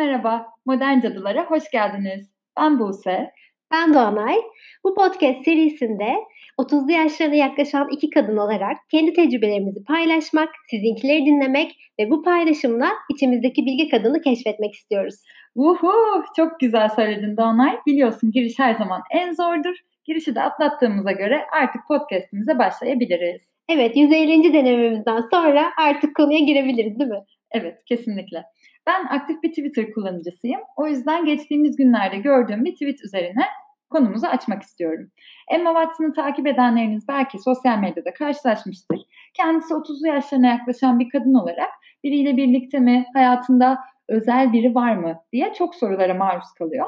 merhaba, Modern Cadılara hoş geldiniz. Ben Buse. Ben Doğanay. Bu podcast serisinde 30'lu yaşlarına yaklaşan iki kadın olarak kendi tecrübelerimizi paylaşmak, sizinkileri dinlemek ve bu paylaşımla içimizdeki bilgi kadını keşfetmek istiyoruz. Uhu, çok güzel söyledin Doğanay. Biliyorsun giriş her zaman en zordur. Girişi de atlattığımıza göre artık podcastimize başlayabiliriz. Evet, 150. denememizden sonra artık konuya girebiliriz değil mi? Evet, kesinlikle. Ben aktif bir Twitter kullanıcısıyım. O yüzden geçtiğimiz günlerde gördüğüm bir tweet üzerine konumuzu açmak istiyorum. Emma Watson'ı takip edenleriniz belki sosyal medyada karşılaşmıştır. Kendisi 30'lu yaşlarına yaklaşan bir kadın olarak biriyle birlikte mi, hayatında özel biri var mı diye çok sorulara maruz kalıyor.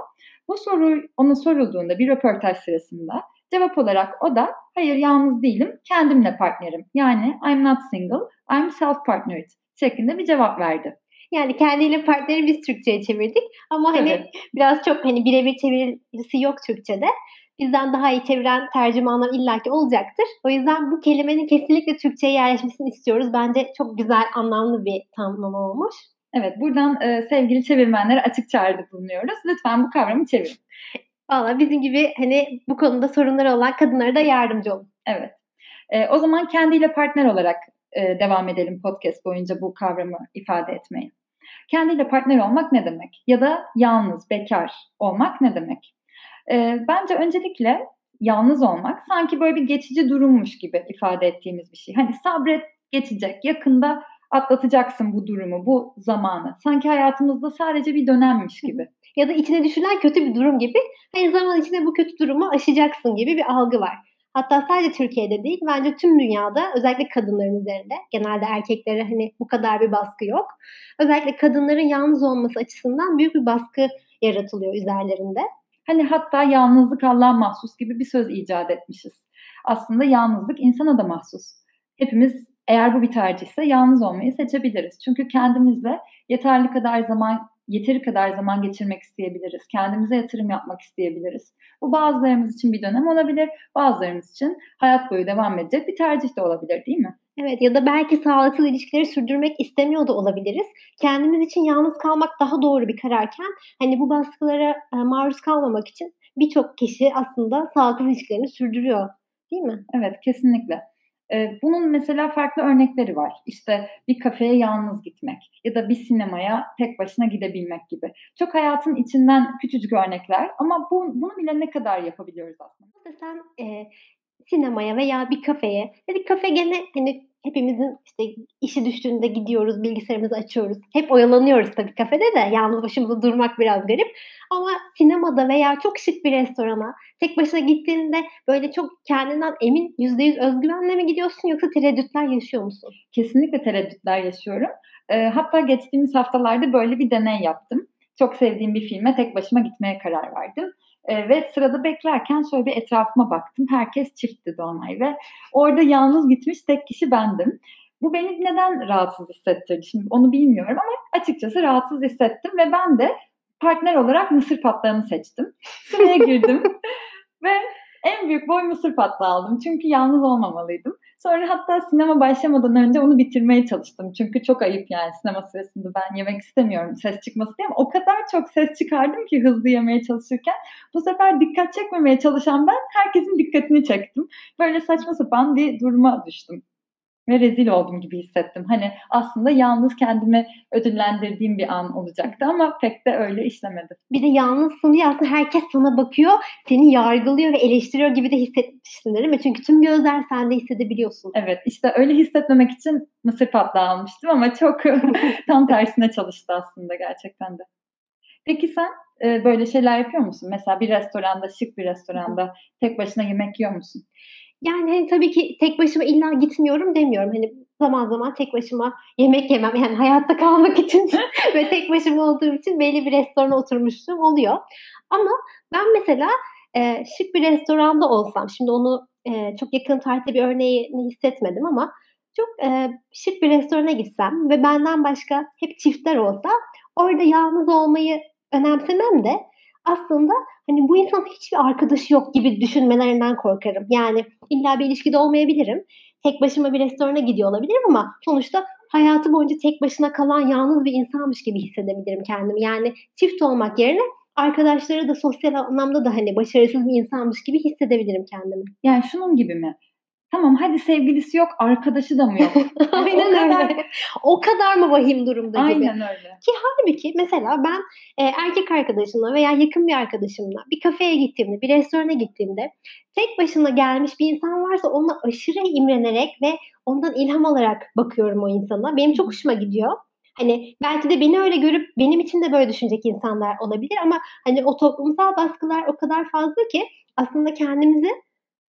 Bu soru ona sorulduğunda bir röportaj sırasında cevap olarak o da hayır yalnız değilim, kendimle partnerim. Yani I'm not single, I'm self-partnered şeklinde bir cevap verdi. Yani kendiyle partneri biz Türkçe'ye çevirdik. Ama hani evet. biraz çok hani birebir çevirisi yok Türkçe'de. Bizden daha iyi çeviren tercümanlar illaki olacaktır. O yüzden bu kelimenin kesinlikle Türkçe'ye yerleşmesini istiyoruz. Bence çok güzel, anlamlı bir tanımlama olmuş. Evet, buradan e, sevgili çevirmenlere açık çağrıda bulunuyoruz. Lütfen bu kavramı çevirin. Valla bizim gibi hani bu konuda sorunları olan kadınlara da yardımcı olun. Evet. E, o zaman kendiyle partner olarak e, devam edelim podcast boyunca bu kavramı ifade etmeye. Kendiyle partner olmak ne demek? Ya da yalnız, bekar olmak ne demek? E, bence öncelikle yalnız olmak sanki böyle bir geçici durummuş gibi ifade ettiğimiz bir şey. Hani sabret geçecek, yakında atlatacaksın bu durumu, bu zamanı. Sanki hayatımızda sadece bir dönemmiş gibi. Ya da içine düşülen kötü bir durum gibi. Her zaman içinde bu kötü durumu aşacaksın gibi bir algı var. Hatta sadece Türkiye'de değil bence tüm dünyada özellikle kadınların üzerinde genelde erkeklere hani bu kadar bir baskı yok. Özellikle kadınların yalnız olması açısından büyük bir baskı yaratılıyor üzerlerinde. Hani hatta yalnızlık Allah'a mahsus gibi bir söz icat etmişiz. Aslında yalnızlık insana da mahsus. Hepimiz eğer bu bir tercihse yalnız olmayı seçebiliriz. Çünkü kendimizle yeterli kadar zaman yeteri kadar zaman geçirmek isteyebiliriz. Kendimize yatırım yapmak isteyebiliriz. Bu bazılarımız için bir dönem olabilir, bazılarımız için hayat boyu devam edecek bir tercih de olabilir değil mi? Evet ya da belki sağlıksız ilişkileri sürdürmek istemiyor da olabiliriz. Kendimiz için yalnız kalmak daha doğru bir kararken hani bu baskılara e, maruz kalmamak için birçok kişi aslında sağlıksız ilişkilerini sürdürüyor değil mi? Evet kesinlikle. Bunun mesela farklı örnekleri var. İşte bir kafeye yalnız gitmek ya da bir sinemaya tek başına gidebilmek gibi. Çok hayatın içinden küçücük örnekler ama bu, bunu bile ne kadar yapabiliyoruz aslında. Sen e, sinemaya veya bir kafeye, dedik kafe gene hani hepimizin işte işi düştüğünde gidiyoruz, bilgisayarımızı açıyoruz. Hep oyalanıyoruz tabii kafede de. Yalnız başımıza durmak biraz garip. Ama sinemada veya çok şık bir restorana tek başına gittiğinde böyle çok kendinden emin, yüzde yüz özgüvenle mi gidiyorsun yoksa tereddütler yaşıyor musun? Kesinlikle tereddütler yaşıyorum. E, hatta geçtiğimiz haftalarda böyle bir deney yaptım. Çok sevdiğim bir filme tek başıma gitmeye karar verdim. E, ve sırada beklerken şöyle bir etrafıma baktım. Herkes çiftti Doğanay ve orada yalnız gitmiş tek kişi bendim. Bu beni neden rahatsız hissettirdi? Şimdi onu bilmiyorum ama açıkçası rahatsız hissettim ve ben de partner olarak mısır patlarını seçtim. Sıraya girdim ve en büyük boy mısır patlağı aldım. Çünkü yalnız olmamalıydım. Sonra hatta sinema başlamadan önce onu bitirmeye çalıştım. Çünkü çok ayıp yani sinema sırasında ben yemek istemiyorum ses çıkması diye ama o kadar çok ses çıkardım ki hızlı yemeye çalışırken. Bu sefer dikkat çekmemeye çalışan ben herkesin dikkatini çektim. Böyle saçma sapan bir duruma düştüm ve rezil oldum gibi hissettim. Hani aslında yalnız kendimi ödüllendirdiğim bir an olacaktı ama pek de öyle işlemedi. Bir de yalnızsın diye aslında herkes sana bakıyor, seni yargılıyor ve eleştiriyor gibi de hissetmişsin değil mi? Çünkü tüm gözler sende hissedebiliyorsun. Evet işte öyle hissetmemek için mısır patlağı almıştım ama çok tam tersine çalıştı aslında gerçekten de. Peki sen e, böyle şeyler yapıyor musun? Mesela bir restoranda, şık bir restoranda tek başına yemek yiyor musun? Yani hani tabii ki tek başıma illa gitmiyorum demiyorum. Hani zaman zaman tek başıma yemek yemem yani hayatta kalmak için ve tek başıma olduğum için belli bir restorana oturmuştum oluyor. Ama ben mesela e, şık bir restoranda olsam şimdi onu e, çok yakın tarihte bir örneğini hissetmedim ama çok e, şık bir restorana gitsem ve benden başka hep çiftler olsa orada yalnız olmayı önemsemem de aslında hani bu insan hiçbir arkadaşı yok gibi düşünmelerinden korkarım. Yani illa bir ilişkide olmayabilirim. Tek başıma bir restorana gidiyor olabilirim ama sonuçta hayatı boyunca tek başına kalan yalnız bir insanmış gibi hissedebilirim kendimi. Yani çift olmak yerine arkadaşları da sosyal anlamda da hani başarısız bir insanmış gibi hissedebilirim kendimi. Yani şunun gibi mi? Tamam hadi sevgilisi yok, arkadaşı da mı yok? Aynen o kadar, öyle. O kadar mı vahim durumda Aynen gibi? Aynen öyle. Ki halbuki mesela ben e, erkek arkadaşımla veya yakın bir arkadaşımla bir kafeye gittiğimde, bir restorana gittiğimde tek başına gelmiş bir insan varsa ona aşırı imrenerek ve ondan ilham alarak bakıyorum o insana. Benim çok hoşuma gidiyor. Hani belki de beni öyle görüp benim için de böyle düşünecek insanlar olabilir ama hani o toplumsal baskılar o kadar fazla ki aslında kendimizi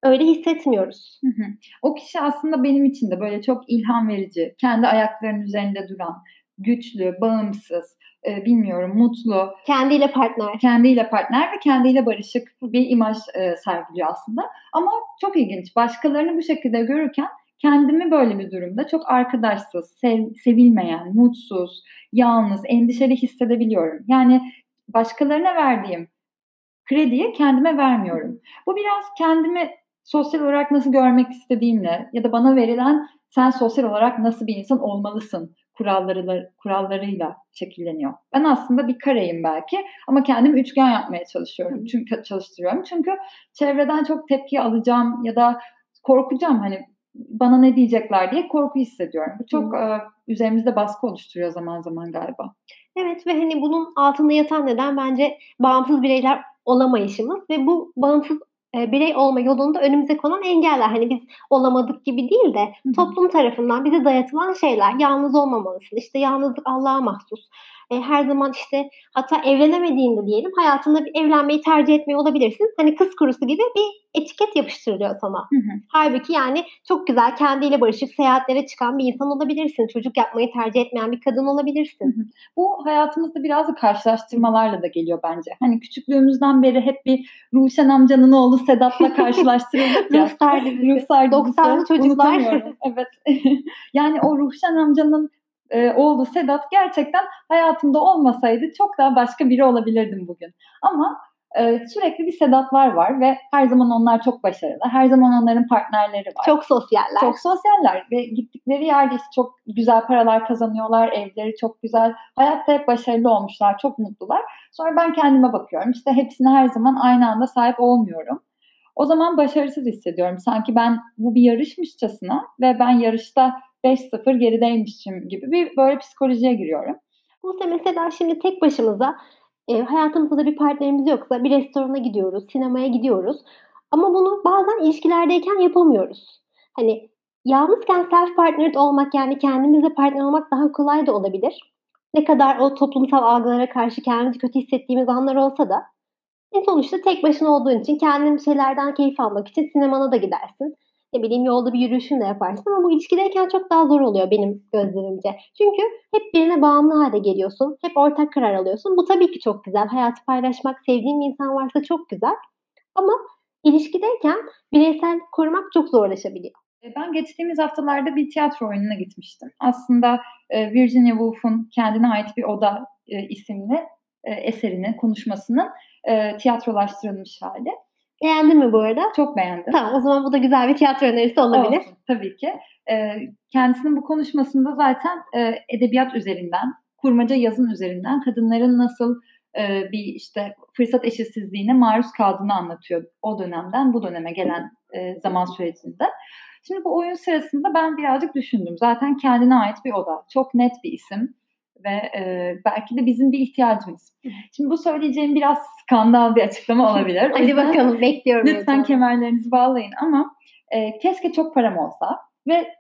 öyle hissetmiyoruz. Hı hı. O kişi aslında benim için de böyle çok ilham verici, kendi ayaklarının üzerinde duran, güçlü, bağımsız, e, bilmiyorum mutlu. Kendiyle partner. Kendiyle partner ve kendiyle barışık bir imaj e, sergiliyor aslında. Ama çok ilginç. Başkalarını bu şekilde görürken kendimi böyle bir durumda çok arkadaşsız, sev, sevilmeyen, mutsuz, yalnız, endişeli hissedebiliyorum. Yani başkalarına verdiğim krediyi kendime vermiyorum. Bu biraz kendimi sosyal olarak nasıl görmek istediğimle ya da bana verilen sen sosyal olarak nasıl bir insan olmalısın kuralları, kurallarıyla şekilleniyor. Ben aslında bir kareyim belki ama kendimi üçgen yapmaya çalışıyorum. Çünkü çalıştırıyorum. Çünkü çevreden çok tepki alacağım ya da korkacağım hani bana ne diyecekler diye korku hissediyorum. Bu çok e, üzerimizde baskı oluşturuyor zaman zaman galiba. Evet ve hani bunun altında yatan neden bence bağımsız bireyler olamayışımız ve bu bağımsız e, birey olma yolunda önümüze konan engeller. Hani biz olamadık gibi değil de toplum tarafından bize dayatılan şeyler. Yalnız olmamalısın. İşte yalnızlık Allah'a mahsus e, her zaman işte hatta evlenemediğinde diyelim hayatında bir evlenmeyi tercih etmeyi olabilirsin. Hani kız kurusu gibi bir etiket yapıştırılıyor sana. Hı hı. Halbuki yani çok güzel kendiyle barışık seyahatlere çıkan bir insan olabilirsin. Çocuk yapmayı tercih etmeyen bir kadın olabilirsin. Hı hı. Bu hayatımızda biraz da karşılaştırmalarla da geliyor bence. Hani küçüklüğümüzden beri hep bir Ruşen amcanın oğlu Sedat'la karşılaştırıldık ya. Ruhsar dizisi. Ruhsar 90'lı çocuklar. evet. yani o Ruşen amcanın e, oğlu Sedat gerçekten hayatımda olmasaydı çok daha başka biri olabilirdim bugün. Ama e, sürekli bir Sedatlar var ve her zaman onlar çok başarılı. Her zaman onların partnerleri var. Çok sosyaller. Çok sosyaller ve gittikleri yerde işte çok güzel paralar kazanıyorlar. Evleri çok güzel. Hayatta hep başarılı olmuşlar. Çok mutlular. Sonra ben kendime bakıyorum. İşte hepsine her zaman aynı anda sahip olmuyorum. O zaman başarısız hissediyorum. Sanki ben bu bir yarışmışçasına ve ben yarışta 5-0 gerideymişim gibi bir böyle psikolojiye giriyorum. Bu mesela şimdi tek başımıza e, hayatımızda bir partnerimiz yoksa bir restorana gidiyoruz, sinemaya gidiyoruz. Ama bunu bazen ilişkilerdeyken yapamıyoruz. Hani yalnızken self partnered olmak yani kendimizle partner olmak daha kolay da olabilir. Ne kadar o toplumsal algılara karşı kendimizi kötü hissettiğimiz anlar olsa da en sonuçta tek başına olduğun için kendin şeylerden keyif almak için sinemana da gidersin ne bileyim yolda bir yürüyüşünü de yaparsın ama bu ilişkideyken çok daha zor oluyor benim gözlerimce. Çünkü hep birine bağımlı hale geliyorsun. Hep ortak karar alıyorsun. Bu tabii ki çok güzel. Hayatı paylaşmak, sevdiğin bir insan varsa çok güzel. Ama ilişkideyken bireysel korumak çok zorlaşabiliyor. E, ben geçtiğimiz haftalarda bir tiyatro oyununa gitmiştim. Aslında e, Virginia Woolf'un kendine ait bir oda e, isimli eserini, konuşmasının tiyatrolaştırılmış hali. Beğendin mi bu arada? Çok beğendim. Tamam o zaman bu da güzel bir tiyatro önerisi olabilir. Olsun, tabii ki. Ee, kendisinin bu konuşmasında zaten e, edebiyat üzerinden, kurmaca yazın üzerinden kadınların nasıl e, bir işte fırsat eşitsizliğine maruz kaldığını anlatıyor o dönemden bu döneme gelen e, zaman sürecinde. Şimdi bu oyun sırasında ben birazcık düşündüm. Zaten kendine ait bir oda. Çok net bir isim ve e, belki de bizim bir ihtiyacımız. Şimdi bu söyleyeceğim biraz skandal bir açıklama olabilir. Hadi bakalım bekliyorum. Lütfen kemerlerinizi bağlayın ama e, keşke çok param olsa ve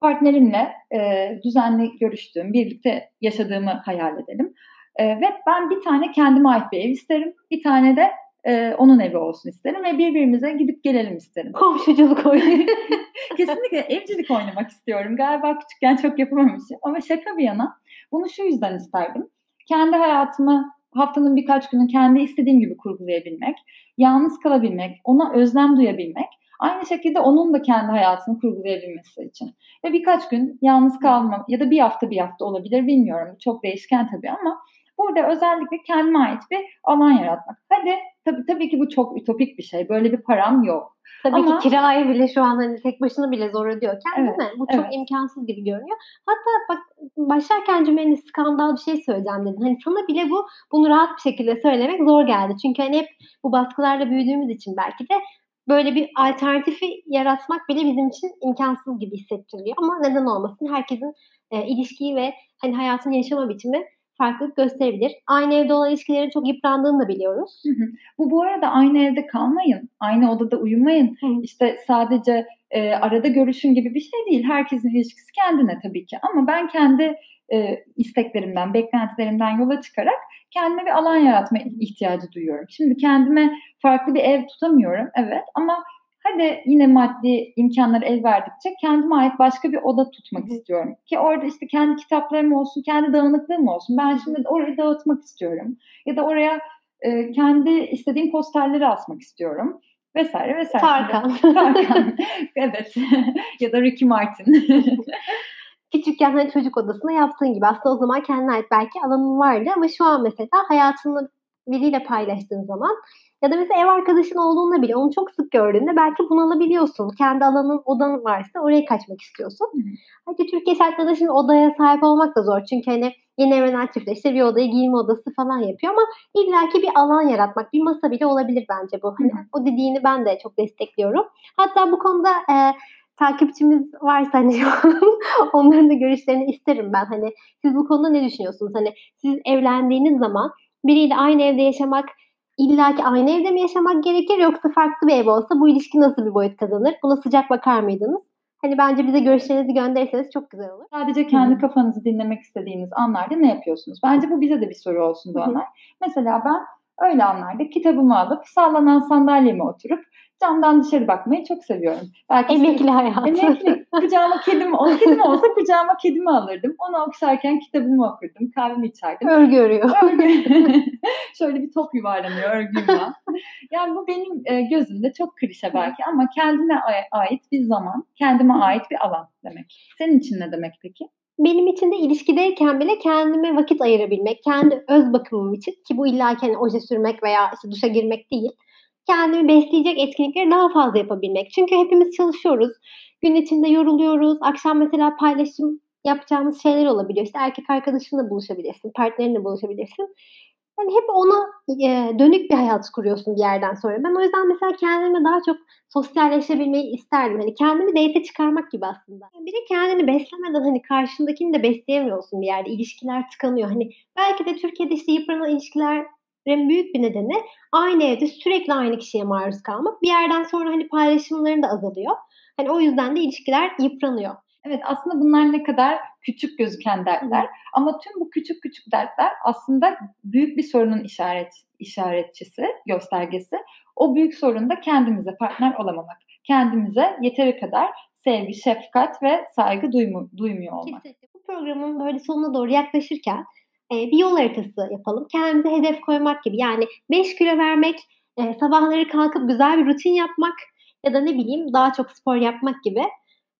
partnerimle e, düzenli görüştüğüm, birlikte yaşadığımı hayal edelim. E, ve ben bir tane kendime ait bir ev isterim. Bir tane de e, onun evi olsun isterim ve birbirimize gidip gelelim isterim. Komşuculuk oyunu. Kesinlikle evcilik oynamak istiyorum. Galiba küçükken çok yapamamışım. Ama şaka bir yana bunu şu yüzden isterdim. Kendi hayatımı haftanın birkaç günü kendi istediğim gibi kurgulayabilmek, yalnız kalabilmek, ona özlem duyabilmek, aynı şekilde onun da kendi hayatını kurgulayabilmesi için. Ve birkaç gün yalnız kalmam ya da bir hafta bir hafta olabilir bilmiyorum. Çok değişken tabii ama burada özellikle kendime ait bir alan yaratmak. Hadi tabii, tabii ki bu çok ütopik bir şey. Böyle bir param yok. Tabii Ama, ki kirayı bile şu an hani tek başına bile zor ödüyorken evet, değil mi? Bu çok evet. imkansız gibi görünüyor. Hatta bak başlarken cümlenin skandal bir şey söyleyeceğim dedin. Hani sana bile bu bunu rahat bir şekilde söylemek zor geldi. Çünkü hani hep bu baskılarla büyüdüğümüz için belki de böyle bir alternatifi yaratmak bile bizim için imkansız gibi hissettiriliyor. Ama neden olmasın? Herkesin e, ilişkiyi ve hani hayatın yaşama biçimi farklılık gösterebilir. Aynı evde olan ilişkilerin çok yıprandığını da biliyoruz. Hı hı. Bu bu arada aynı evde kalmayın, aynı odada uyumayın. Hı. İşte sadece e, arada görüşün gibi bir şey değil. Herkesin ilişkisi kendine tabii ki. Ama ben kendi e, isteklerimden, beklentilerimden yola çıkarak kendime bir alan yaratma ihtiyacı duyuyorum. Şimdi kendime farklı bir ev tutamıyorum, evet. Ama hadi yine maddi imkanlar el verdikçe kendime ait başka bir oda tutmak istiyorum. Ki orada işte kendi kitaplarım olsun, kendi dağınıklığım olsun. Ben şimdi orayı dağıtmak istiyorum. Ya da oraya e, kendi istediğim posterleri asmak istiyorum. Vesaire vesaire. Tarkan. Tarkan. evet. ya da Ricky Martin. Küçükken hani çocuk odasında yaptığın gibi aslında o zaman kendine ait belki alanın vardı ama şu an mesela hayatını biriyle paylaştığın zaman ya da mesela ev arkadaşın olduğunda bile onu çok sık gördüğünde belki bunalabiliyorsun. Kendi alanın odan varsa oraya kaçmak istiyorsun. Hadi Türkiye şartlarında şimdi odaya sahip olmak da zor. Çünkü hani yeni evlenen çiftler işte bir odayı giyinme odası falan yapıyor ama illaki bir alan yaratmak, bir masa bile olabilir bence bu. Hani o dediğini ben de çok destekliyorum. Hatta bu konuda e, takipçimiz varsa hani onların da görüşlerini isterim ben. Hani siz bu konuda ne düşünüyorsunuz? Hani siz evlendiğiniz zaman biriyle aynı evde yaşamak İlla ki aynı evde mi yaşamak gerekir yoksa farklı bir ev olsa bu ilişki nasıl bir boyut kazanır? Buna sıcak bakar mıydınız? Hani bence bize görüşlerinizi gönderirseniz çok güzel olur. Sadece kendi Hı-hı. kafanızı dinlemek istediğiniz anlarda ne yapıyorsunuz? Bence bu bize de bir soru olsun Doğanay. Mesela ben öyle anlarda kitabımı alıp sallanan sandalyeme oturup camdan dışarı bakmayı çok seviyorum. Belki emekli işte, hayatı. Emekli. Kucağıma kedim, o kedim olsa kucağıma kedimi alırdım. Onu okşarken kitabımı okurdum. Kahvemi içerdim. Örgü örüyor. Örgü. Şöyle bir top yuvarlanıyor örgümle. yani bu benim e, gözümde çok klişe belki ama kendime ait bir zaman, kendime ait bir alan demek. Senin için ne demek peki? benim için de ilişkideyken bile kendime vakit ayırabilmek, kendi öz bakımım için ki bu illa hani oje sürmek veya işte duşa girmek değil kendimi besleyecek etkinlikleri daha fazla yapabilmek. Çünkü hepimiz çalışıyoruz. Gün içinde yoruluyoruz. Akşam mesela paylaşım yapacağımız şeyler olabiliyor. İşte erkek arkadaşınla buluşabilirsin, partnerinle buluşabilirsin. Yani hep ona e, dönük bir hayat kuruyorsun bir yerden sonra. Ben o yüzden mesela kendime daha çok sosyalleşebilmeyi isterdim. Hani kendimi date çıkarmak gibi aslında. Bir de kendini beslemeden hani karşındakini de besleyemiyorsun bir yerde. İlişkiler tıkanıyor. Hani belki de Türkiye'de işte yıpranan ilişkiler büyük bir nedeni aynı evde sürekli aynı kişiye maruz kalmak. Bir yerden sonra hani paylaşımların da azalıyor. Hani o yüzden de ilişkiler yıpranıyor. Evet aslında bunlar ne kadar küçük gözüken dertler Hı. ama tüm bu küçük küçük dertler aslında büyük bir sorunun işaret işaretçisi, göstergesi. O büyük sorun da kendimize partner olamamak. Kendimize yeteri kadar sevgi, şefkat ve saygı duymu, duymuyor olmak. Kesinlikle. Bu programın böyle sonuna doğru yaklaşırken bir yol haritası yapalım. Kendimize hedef koymak gibi. Yani 5 kilo vermek, sabahları kalkıp güzel bir rutin yapmak ya da ne bileyim daha çok spor yapmak gibi.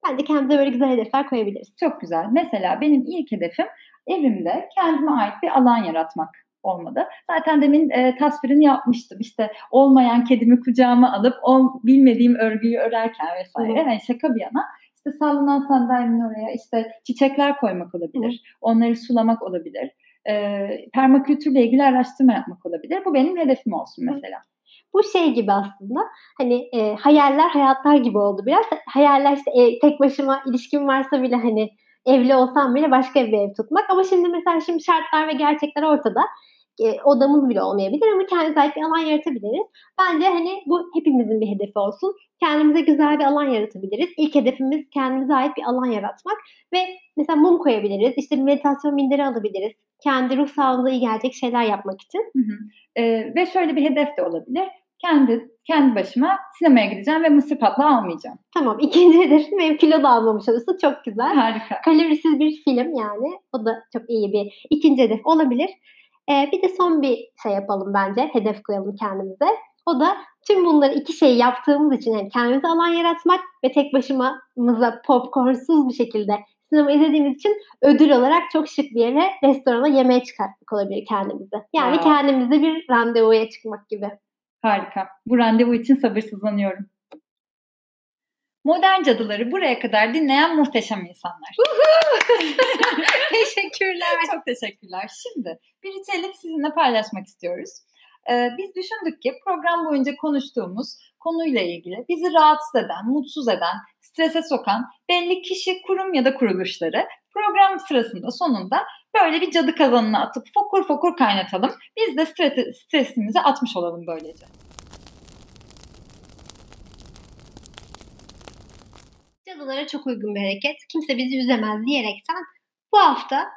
Bence kendimize böyle güzel hedefler koyabiliriz. Çok güzel. Mesela benim ilk hedefim evimde kendime ait bir alan yaratmak olmadı. Zaten demin e, tasvirini yapmıştım. İşte olmayan kedimi kucağıma alıp o bilmediğim örgüyü örerken vesaire. Yani şaka bir yana işte sallanan sandalyenin oraya işte çiçekler koymak olabilir. Hı. Onları sulamak olabilir e, permakültürle ilgili araştırma yapmak olabilir. Bu benim hedefim olsun mesela. Bu şey gibi aslında hani e, hayaller hayatlar gibi oldu biraz. Hayaller işte e, tek başıma ilişkim varsa bile hani evli olsam bile başka bir ev tutmak. Ama şimdi mesela şimdi şartlar ve gerçekler ortada. E, odamız bile olmayabilir ama kendimize bir alan yaratabiliriz. Bence hani bu hepimizin bir hedefi olsun. Kendimize güzel bir alan yaratabiliriz. İlk hedefimiz kendimize ait bir alan yaratmak ve mesela mum koyabiliriz. İşte meditasyon minderi alabiliriz kendi ruh sağlığına iyi gelecek şeyler yapmak için. Hı hı. Ee, ve şöyle bir hedef de olabilir. Kendi kendi başıma sinemaya gideceğim ve mısır patlağı almayacağım. Tamam. İkinci hedefim benim kilo da almamış olursa çok güzel. Harika. Kalorisiz bir film yani. O da çok iyi bir ikinci hedef olabilir. Ee, bir de son bir şey yapalım bence. Hedef koyalım kendimize. O da tüm bunları iki şey yaptığımız için yani kendimize alan yaratmak ve tek başımıza popcornsuz bir şekilde sinema izlediğimiz için ödül olarak çok şık bir yere restorana yemeğe çıkartmak olabilir kendimize. Yani wow. kendimize bir randevuya çıkmak gibi. Harika. Bu randevu için sabırsızlanıyorum. Modern cadıları buraya kadar dinleyen muhteşem insanlar. Teşekkürler. Çok teşekkürler. Şimdi bir ritüeli sizinle paylaşmak istiyoruz. Ee, biz düşündük ki program boyunca konuştuğumuz konuyla ilgili bizi rahatsız eden, mutsuz eden, strese sokan belli kişi, kurum ya da kuruluşları program sırasında sonunda böyle bir cadı kazanına atıp fokur fokur kaynatalım. Biz de stresimizi atmış olalım böylece. Cadılara çok uygun bir hareket. Kimse bizi üzemez diyerekten bu hafta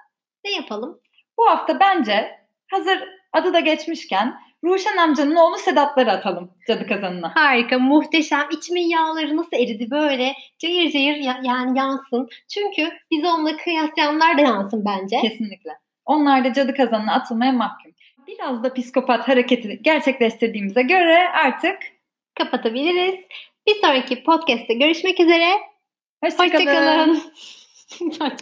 ne yapalım? Bu hafta bence hazır adı da geçmişken Ruşen amcanın oğlu Sedatları atalım cadı kazanına. Harika, muhteşem. İçimin yağları nasıl eridi böyle cayır cayır ya- yani yansın. Çünkü biz onunla kıyaslayanlar da yansın bence. Kesinlikle. Onlar da cadı kazanına atılmaya mahkum. Biraz da psikopat hareketi gerçekleştirdiğimize göre artık kapatabiliriz. Bir sonraki podcast'te görüşmek üzere. Hoi Stikkelen!